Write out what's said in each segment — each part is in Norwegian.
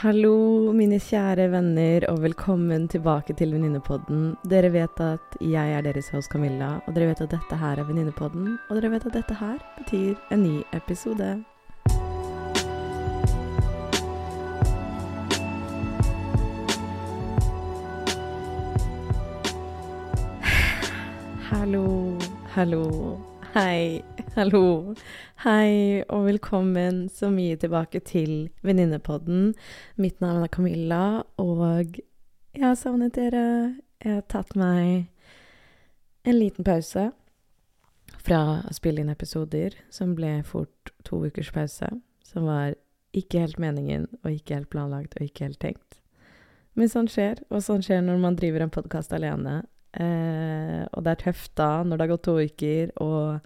Hallo, mine kjære venner, og velkommen tilbake til Venninnepodden. Dere vet at jeg er deres host Camilla, og dere vet at dette her er Venninnepodden, og dere vet at dette her betyr en ny episode. Hallo, hallo, hei, hallo. Hei og velkommen så mye tilbake til Venninnepodden. Mitt navn er Camilla, og jeg har savnet dere. Jeg har tatt meg en liten pause fra å spille inn episoder, som ble fort to ukers pause. Som var ikke helt meningen, og ikke helt planlagt, og ikke helt tenkt. Men sånn skjer, og sånn skjer når man driver en podkast alene. Eh, og det er tøft da, når det har gått to uker, og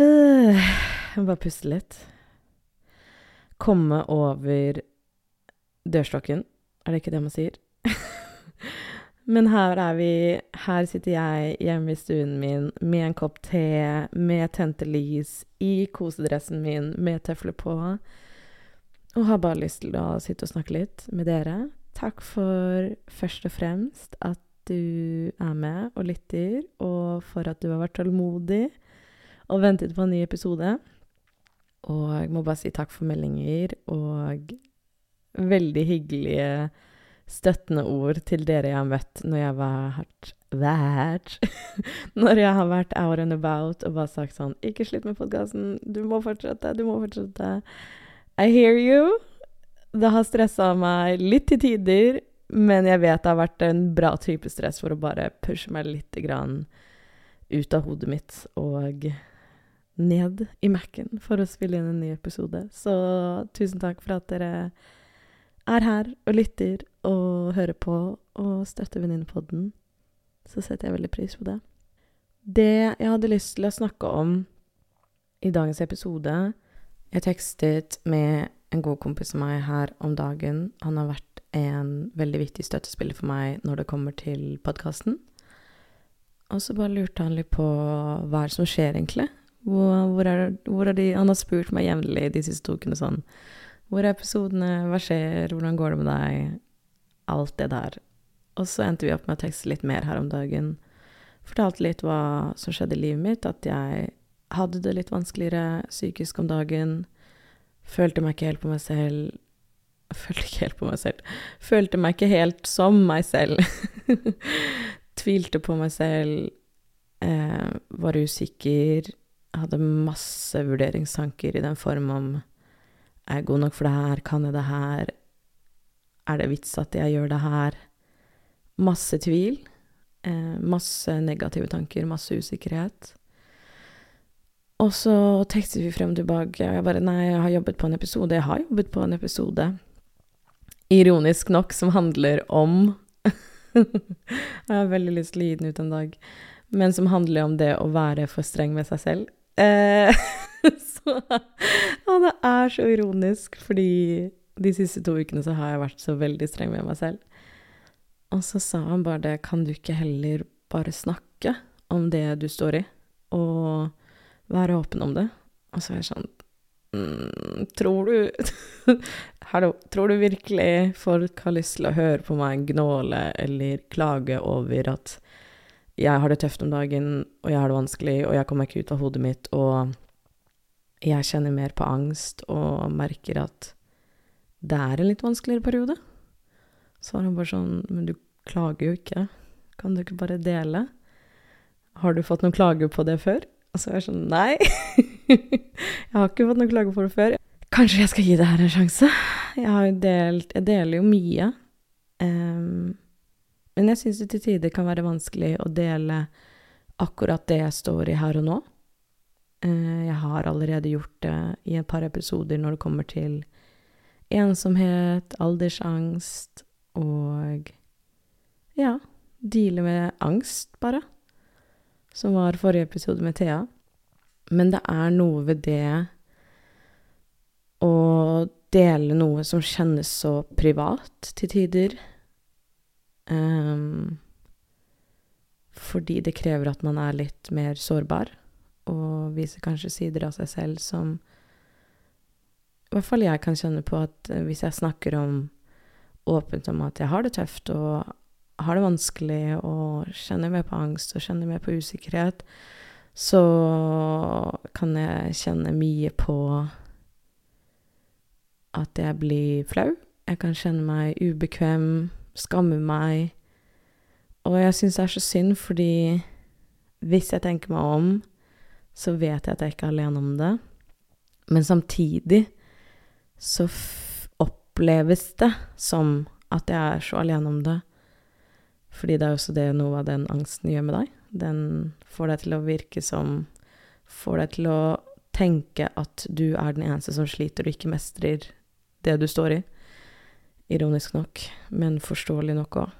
øh, Jeg må bare puste litt. Komme over dørstokken. Er det ikke det man sier? Men her er vi. Her sitter jeg hjemme i stuen min med en kopp te, med tente lys, i kosedressen min med tøfler på, og har bare lyst til å sitte og snakke litt med dere. Takk for først og fremst at du er med og lytter, og for at du har vært tålmodig og ventet på en ny episode. Og jeg må bare si takk for meldinger og veldig hyggelige, støttende ord til dere jeg har møtt når jeg har vært vært Når jeg har vært out and about og bare sagt sånn 'Ikke slutt med podkasten. Du må fortsette. Du må fortsette.' I hear you. Det har stressa meg litt til tider, men jeg vet det har vært en bra type stress for å bare pushe meg litt grann ut av hodet mitt og ned i Mac-en for å spille inn en ny episode. Så tusen takk for at dere er her og lytter og hører på og støtter Venninnepodden. Så setter jeg veldig pris på det. Det jeg hadde lyst til å snakke om i dagens episode Jeg tekstet med en god kompis av meg her om dagen. Han har vært en veldig viktig støttespiller for meg når det kommer til podkasten. Og så bare lurte han litt på hva er det som skjer, egentlig. Hvor, hvor, er, hvor er, de Han har spurt meg jevnlig de siste to ukene sånn Hvor er episodene? Hva skjer? Hvordan går det med deg? Alt det der. Og så endte vi opp med å tekste litt mer her om dagen. Fortalte litt hva som skjedde i livet mitt. At jeg hadde det litt vanskeligere psykisk om dagen. Følte meg ikke helt på meg selv. Følte ikke helt på meg selv. Følte meg ikke helt som meg selv. Tvilte på meg selv. Eh, var usikker. Hadde masse vurderingstanker i den form om Er jeg god nok for det her? Kan jeg det her? Er det vits at jeg gjør det her? Masse tvil. Eh, masse negative tanker, masse usikkerhet. Og så tekstet vi frem og tilbake. Jeg bare Nei, jeg har jobbet på en episode. Jeg har jobbet på en episode ironisk nok, som handler om Jeg har veldig lyst til å gi den ut en dag, men som handler om det å være for streng med seg selv. Eh, så Ja, det er så ironisk, fordi de siste to ukene så har jeg vært så veldig streng med meg selv. Og så sa han bare det, kan du ikke heller bare snakke om det du står i, og være åpen om det? Og så er jeg sånn Mm, tror du Hallo, tror du virkelig folk har lyst til å høre på meg gnåle eller klage over at jeg har det tøft om dagen, og jeg har det vanskelig, og jeg kommer ikke ut av hodet mitt, og jeg kjenner mer på angst og merker at det er en litt vanskeligere periode? Så var han bare sånn Men du klager jo ikke. Kan du ikke bare dele? Har du fått noen klager på det før? Og så er jeg sånn Nei. jeg har ikke fått noen klager på det før. Kanskje jeg skal gi det her en sjanse? Jeg delt Jeg deler jo mye. Um, men jeg syns det til tider kan være vanskelig å dele akkurat det jeg står i her og nå. Uh, jeg har allerede gjort det i et par episoder når det kommer til ensomhet, aldersangst og ja, deale med angst, bare som var forrige episode med Thea. Men det er noe ved det å dele noe som kjennes så privat til tider. Um, fordi det krever at man er litt mer sårbar, og viser kanskje sider av seg selv som i hvert fall jeg kan kjenne på at eh, hvis jeg snakker om åpent om at jeg har det tøft og har det vanskelig og kjenner mer på angst og kjenner mer på usikkerhet, så kan jeg kjenne mye på at jeg blir flau. Jeg kan kjenne meg ubekvem, skamme meg. Og jeg syns det er så synd, fordi hvis jeg tenker meg om, så vet jeg at jeg ikke er alene om det. Men samtidig så oppleves det som at jeg er så alene om det. Fordi det er også det noe av den angsten gjør med deg. Den får deg til å virke som Får deg til å tenke at du er den eneste som sliter og ikke mestrer det du står i. Ironisk nok, men forståelig nok òg.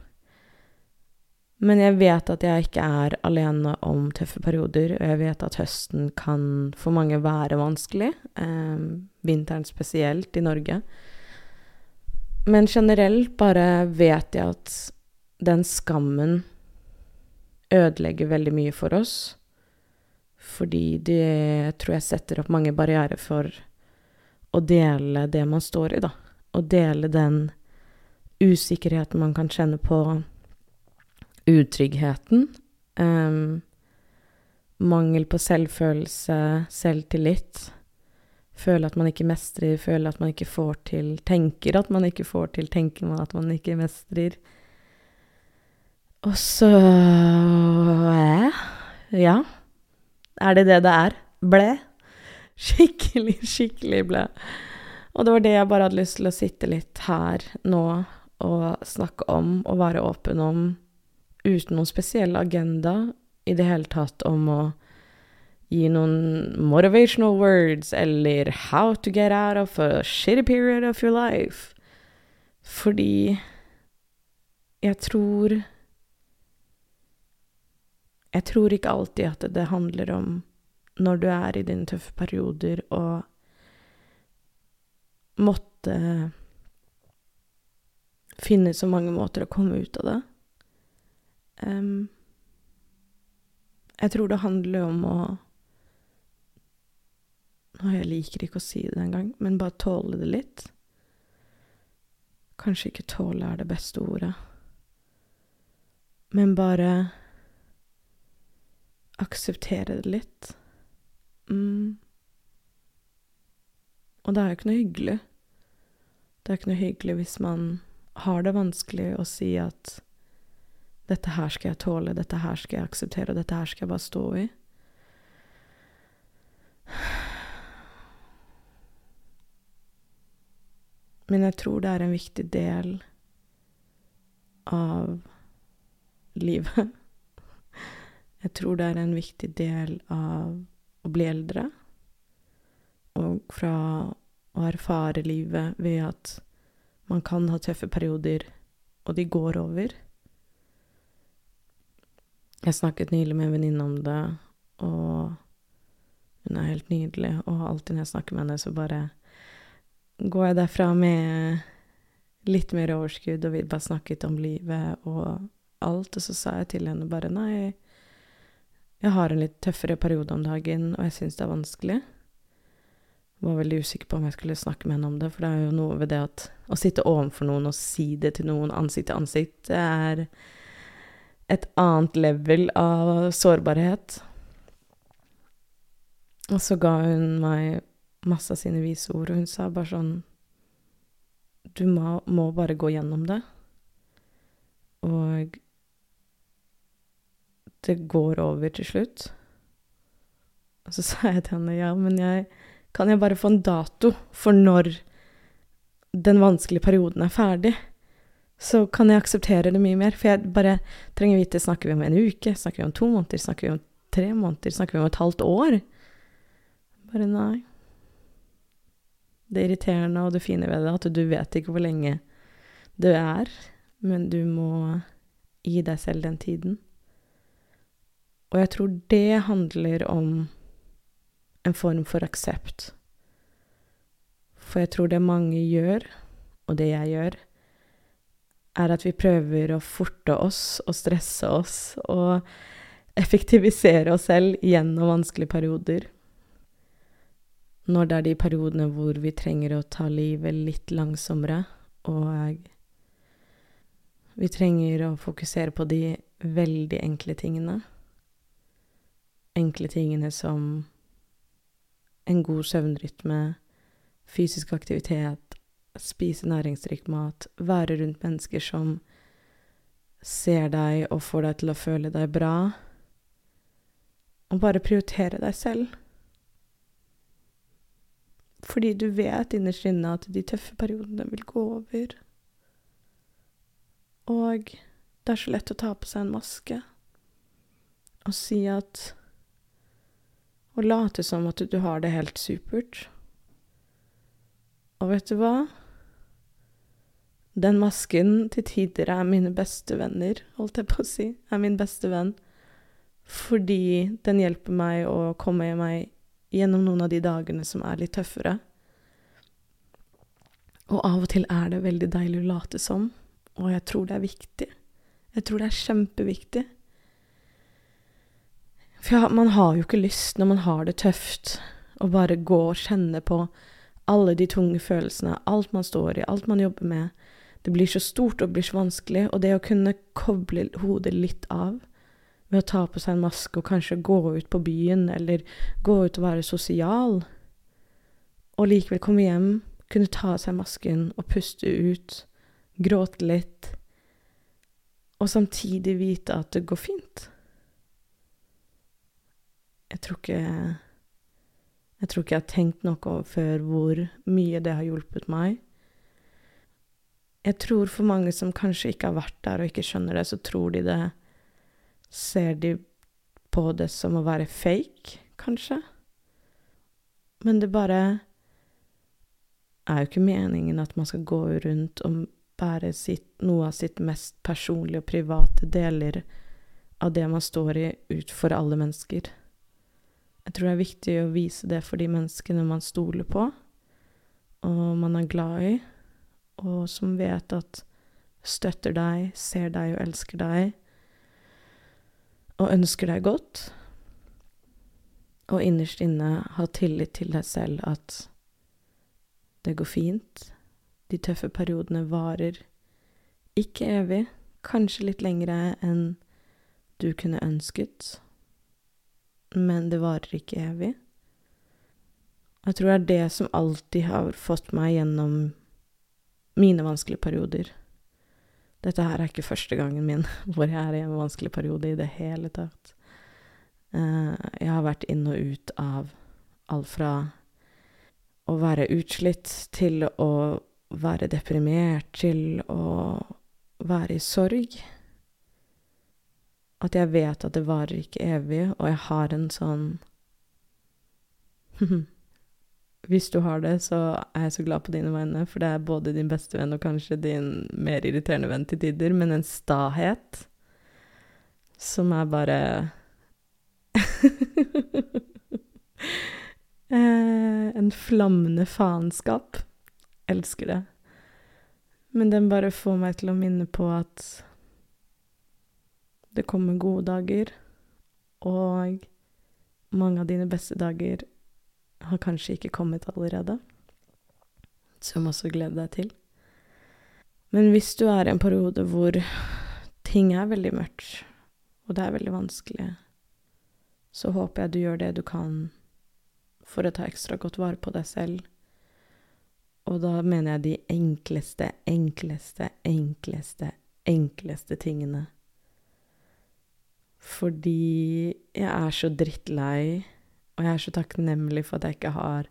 Men jeg vet at jeg ikke er alene om tøffe perioder, og jeg vet at høsten kan for mange være vanskelig. Eh, vinteren spesielt i Norge. Men generelt bare vet jeg at den skammen ødelegger veldig mye for oss. Fordi det tror jeg setter opp mange barrierer for å dele det man står i, da. Å dele den usikkerheten man kan kjenne på utryggheten. Um, mangel på selvfølelse, selvtillit. Føle at man ikke mestrer, føle at man ikke får til. Tenker at man ikke får til, tenker man at man ikke mestrer. Og så Ja. Er det det det er? Ble. Skikkelig, skikkelig ble. Og det var det jeg bare hadde lyst til å sitte litt her nå og snakke om og være åpen om uten noen spesiell agenda i det hele tatt om å gi noen motivational words eller how to get out of a shitty period of your life. Fordi jeg tror Jeg tror ikke alltid at det handler om når du er i dine tøffe perioder, og måtte finne så mange måter å komme ut av det. Um, jeg tror det handler om å Nå, jeg liker ikke å si det engang, men bare tåle det litt. Kanskje ikke tåle er det beste ordet. Men bare akseptere det litt. Mm. Og det er jo ikke noe hyggelig. Det er ikke noe hyggelig hvis man har det vanskelig å si at dette her skal jeg tåle, dette her skal jeg akseptere, dette her skal jeg bare stå i. Men jeg tror det er en viktig del av livet. Jeg tror det er en viktig del av å bli eldre. Og fra å erfare livet ved at man kan ha tøffe perioder, og de går over. Jeg snakket nylig med en venninne om det, og hun er helt nydelig. Og alltid når jeg snakker med henne, så bare går jeg derfra med litt mer overskudd, og vi bare snakket om livet og alt. Og så sa jeg til henne bare nei, jeg har en litt tøffere periode om dagen, og jeg syns det er vanskelig. Jeg var veldig usikker på om jeg skulle snakke med henne om det, for det er jo noe ved det at å sitte overfor noen og si det til noen ansikt til ansikt, det er et annet level av sårbarhet. Og så ga hun meg masse av sine vise ord, og hun sa bare sånn Du må, må bare gå gjennom det. Og det går over til slutt. Og så sa jeg til henne ja, men jeg kan jeg bare få en dato for når den vanskelige perioden er ferdig? så kan jeg akseptere det mye mer. For jeg bare trenger vite snakker vi om en uke, snakker vi om to måneder, snakker vi om tre måneder, snakker vi om et halvt år? Bare nei. Det irriterende og det fine ved det at du vet ikke hvor lenge det er, men du må gi deg selv den tiden. Og jeg tror det handler om en form for aksept. For jeg tror det mange gjør, og det jeg gjør, er at vi prøver å forte oss og stresse oss og effektivisere oss selv gjennom vanskelige perioder. når det er de periodene hvor vi trenger å ta livet litt langsommere, og vi trenger å fokusere på de veldig enkle tingene. Enkle tingene som en god søvnrytme, fysisk aktivitet, spise næringsrik mat, være rundt mennesker som ser deg og får deg til å føle deg bra, og bare prioritere deg selv. Fordi du vet innerst inne at de tøffe periodene vil gå over. Og det er så lett å ta på seg en maske og si at Og late som at du har det helt supert. Og vet du hva? Den masken til tider er mine beste venner, holdt jeg på å si, er min beste venn. Fordi den hjelper meg å komme meg gjennom noen av de dagene som er litt tøffere. Og av og til er det veldig deilig å late som, og jeg tror det er viktig. Jeg tror det er kjempeviktig. For man har jo ikke lyst, når man har det tøft, å bare gå og kjenne på alle de tunge følelsene, alt man står i, alt man jobber med. Det blir så stort og blir så vanskelig, og det å kunne koble hodet litt av ved å ta på seg en maske og kanskje gå ut på byen, eller gå ut og være sosial, og likevel komme hjem, kunne ta av seg masken og puste ut, gråte litt, og samtidig vite at det går fint. Jeg tror ikke Jeg tror ikke jeg har tenkt noe før hvor mye det har hjulpet meg. Jeg tror for mange som kanskje ikke har vært der og ikke skjønner det, så tror de det ser de på det som å være fake, kanskje. Men det bare er jo ikke meningen at man skal gå rundt og bære sitt, noe av sitt mest personlige og private deler av det man står i, ut for alle mennesker. Jeg tror det er viktig å vise det for de menneskene man stoler på, og man er glad i, og som vet at støtter deg, ser deg og elsker deg, og ønsker deg godt, og innerst inne ha tillit til deg selv at det går fint, de tøffe periodene varer. Ikke evig, kanskje litt lengre enn du kunne ønsket, men det varer ikke evig. Jeg tror det er det som alltid har fått meg gjennom mine vanskelige perioder. Dette her er ikke første gangen min hvor jeg er i en vanskelig periode i det hele tatt. Uh, jeg har vært inn og ut av alt fra å være utslitt til å være deprimert, til å være i sorg. At jeg vet at det varer ikke evig, og jeg har en sånn Hvis du har det, så er jeg så glad på dine vegne, for det er både din beste venn og kanskje din mer irriterende venn til tider, men en stahet som er bare eh, En flammende faenskap. Elsker det. Men den bare får meg til å minne på at det kommer gode dager, og mange av dine beste dager har kanskje ikke kommet allerede, som også gleder deg til. Men hvis du er i en periode hvor ting er veldig mørkt, og det er veldig vanskelig, så håper jeg du gjør det du kan for å ta ekstra godt vare på deg selv. Og da mener jeg de enkleste, enkleste, enkleste, enkleste tingene. Fordi jeg er så drittlei og jeg er så takknemlig for at jeg ikke har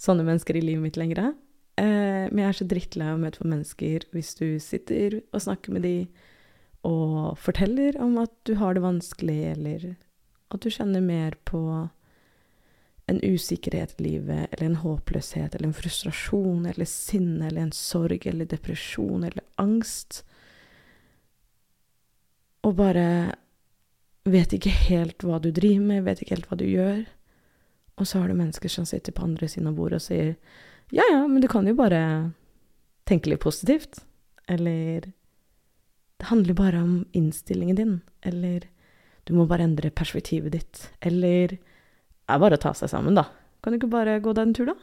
sånne mennesker i livet mitt lenger. Eh, men jeg er så drittlei av å møte på mennesker hvis du sitter og snakker med dem og forteller om at du har det vanskelig, eller at du kjenner mer på en usikkerhet i livet, eller en håpløshet, eller en frustrasjon, eller sinne, eller en sorg, eller depresjon, eller angst. Og bare vet ikke helt hva du driver med, vet ikke helt hva du gjør. Og så har du mennesker som sitter på andre siden av bordet og sier ja, ja, men du kan jo bare tenke litt positivt. Eller det handler bare om innstillingen din. Eller du må bare endre perspektivet ditt. Eller det er bare å ta seg sammen, da. Kan du ikke bare gå deg en tur, da?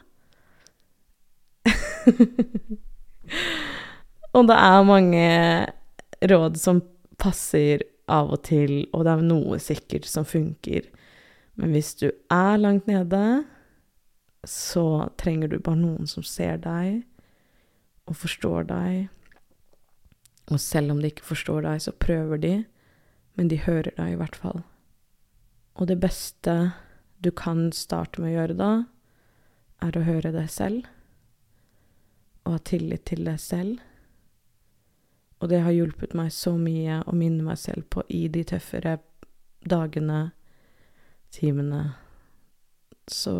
og det er mange råd som passer av og til, og det er noe sikkert som funker. Men hvis du er langt nede, så trenger du bare noen som ser deg og forstår deg. Og selv om de ikke forstår deg, så prøver de, men de hører deg i hvert fall. Og det beste du kan starte med å gjøre da, er å høre deg selv, og ha tillit til deg selv. Og det har hjulpet meg så mye å minne meg selv på i de tøffere dagene, timene. Så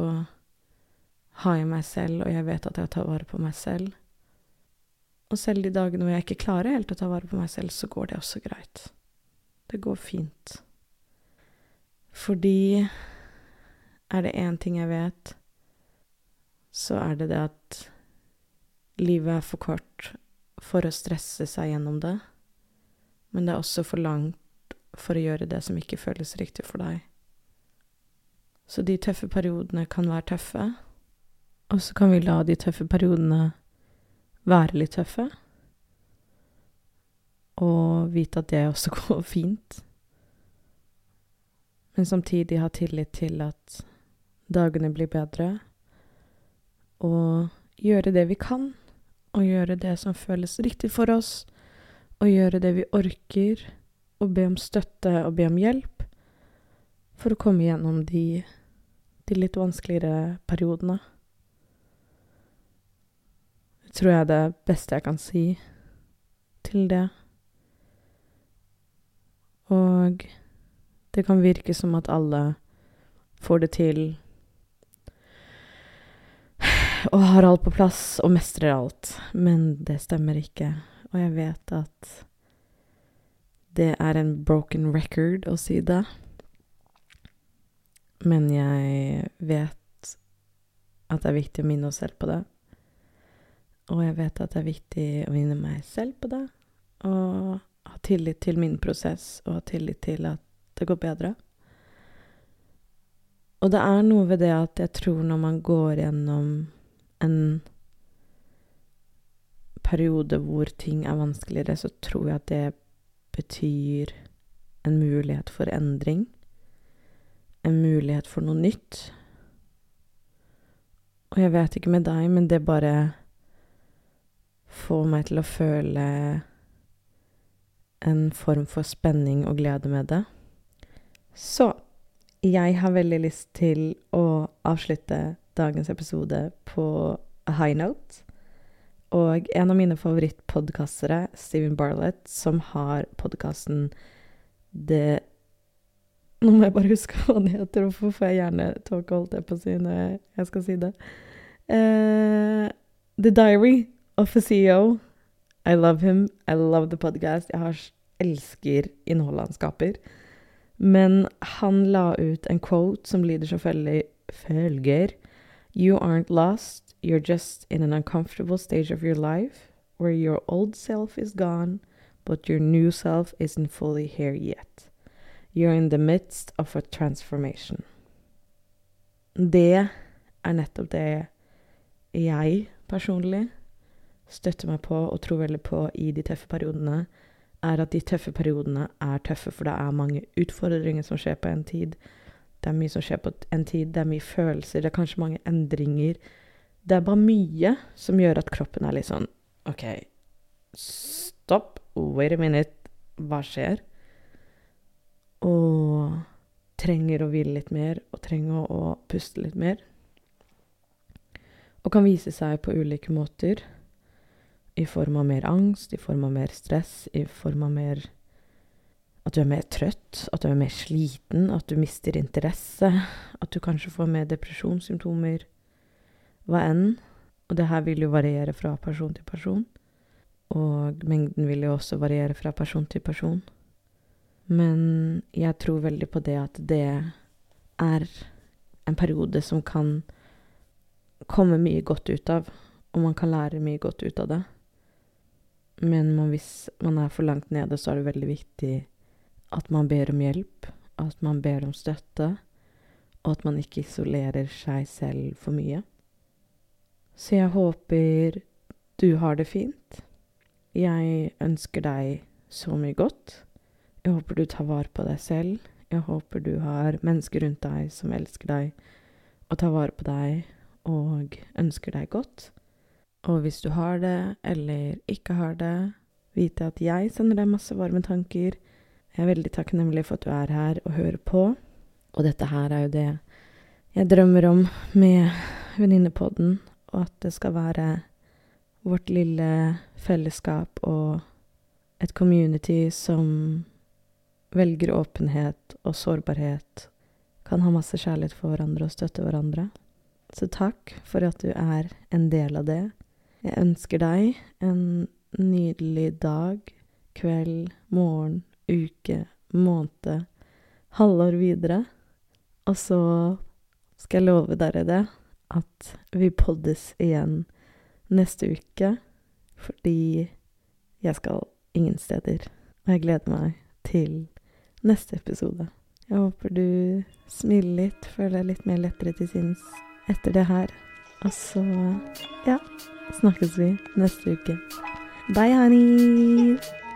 har jeg meg selv, og jeg vet at jeg tar vare på meg selv. Og selv de dagene hvor jeg ikke klarer helt å ta vare på meg selv, så går det også greit. Det går fint. Fordi er det én ting jeg vet, så er det det at livet er for kort for å stresse seg gjennom det, men det er også for langt for å gjøre det som ikke føles riktig for deg. Så de tøffe periodene kan være tøffe, og så kan vi la de tøffe periodene være litt tøffe, og vite at det også går fint, men samtidig ha tillit til at dagene blir bedre, og gjøre det vi kan og gjøre det som føles riktig for oss, og gjøre det vi orker, og be om støtte og be om hjelp for å komme gjennom de, de litt vanskeligere periodene. Det tror jeg er det beste jeg kan si til det. Og det kan virke som at alle får det til og har alt på plass og mestrer alt. Men det stemmer ikke. Og jeg vet at det er en broken record å si det. Men jeg vet at det er viktig å minne oss selv på det. Og jeg vet at det er viktig å minne meg selv på det. Og ha tillit til min prosess, og ha tillit til at det går bedre. Og det er noe ved det at jeg tror når man går gjennom en periode hvor ting er vanskeligere, så tror jeg at det betyr en mulighet for endring. En mulighet for noe nytt. Og jeg vet ikke med deg, men det bare får meg til å føle en form for spenning og glede med det. Så jeg har veldig lyst til å avslutte dagens episode på a high note. Og en av mine favorittpodkastere, Steven Barlett, som har podkasten Det Nå må jeg bare huske hva den heter, hvorfor får jeg hjernetåke, holdt jeg på å si, når jeg skal si det. Uh, the Diary of a CEO. I love him. I love the podcast. Jeg har, elsker innholdet han skaper. Men han la ut en quote som lyder som følger You aren't lost, you're just in an uncomfortable stage of your life where your old self is gone, but your new self isn't fully here yet. You're in the midst of a transformation. Det er nettopp det jeg personlig støtter meg på og tror veldig på i de tøffe periodene, er at de tøffe periodene er tøffe, for det er mange utfordringer som skjer på en tid. Det er mye som skjer på en tid. Det er mye følelser. Det er kanskje mange endringer. Det er bare mye som gjør at kroppen er litt sånn OK, stopp. Wait a minute. Hva skjer? Og trenger å hvile litt mer, og trenger å puste litt mer. Og kan vise seg på ulike måter. I form av mer angst, i form av mer stress, i form av mer at du er mer trøtt, at du er mer sliten, at du mister interesse, at du kanskje får mer depresjonssymptomer, hva enn. Og det her vil jo variere fra person til person. Og mengden vil jo også variere fra person til person. Men jeg tror veldig på det at det er en periode som kan komme mye godt ut av, og man kan lære mye godt ut av det. Men hvis man er for langt nede, så er det veldig viktig at man ber om hjelp, at man ber om støtte, og at man ikke isolerer seg selv for mye. Så jeg håper du har det fint. Jeg ønsker deg så mye godt. Jeg håper du tar vare på deg selv. Jeg håper du har mennesker rundt deg som elsker deg og tar vare på deg og ønsker deg godt. Og hvis du har det, eller ikke har det, vite at jeg sender deg masse varme tanker. Jeg er veldig takknemlig for at du er her og hører på. Og dette her er jo det jeg drømmer om med Venninnepodden, og at det skal være vårt lille fellesskap og et community som velger åpenhet og sårbarhet, kan ha masse kjærlighet for hverandre og støtte hverandre. Så takk for at du er en del av det. Jeg ønsker deg en nydelig dag, kveld, morgen, uke, måned, halvår videre. Og så skal jeg love dere det, at vi poddes igjen neste uke, fordi jeg skal ingen steder. Og jeg gleder meg til neste episode. Jeg håper du smiler litt, føler deg litt mer lettere til sinns etter det her. Og så, ja, snakkes vi neste uke. Bye, honey!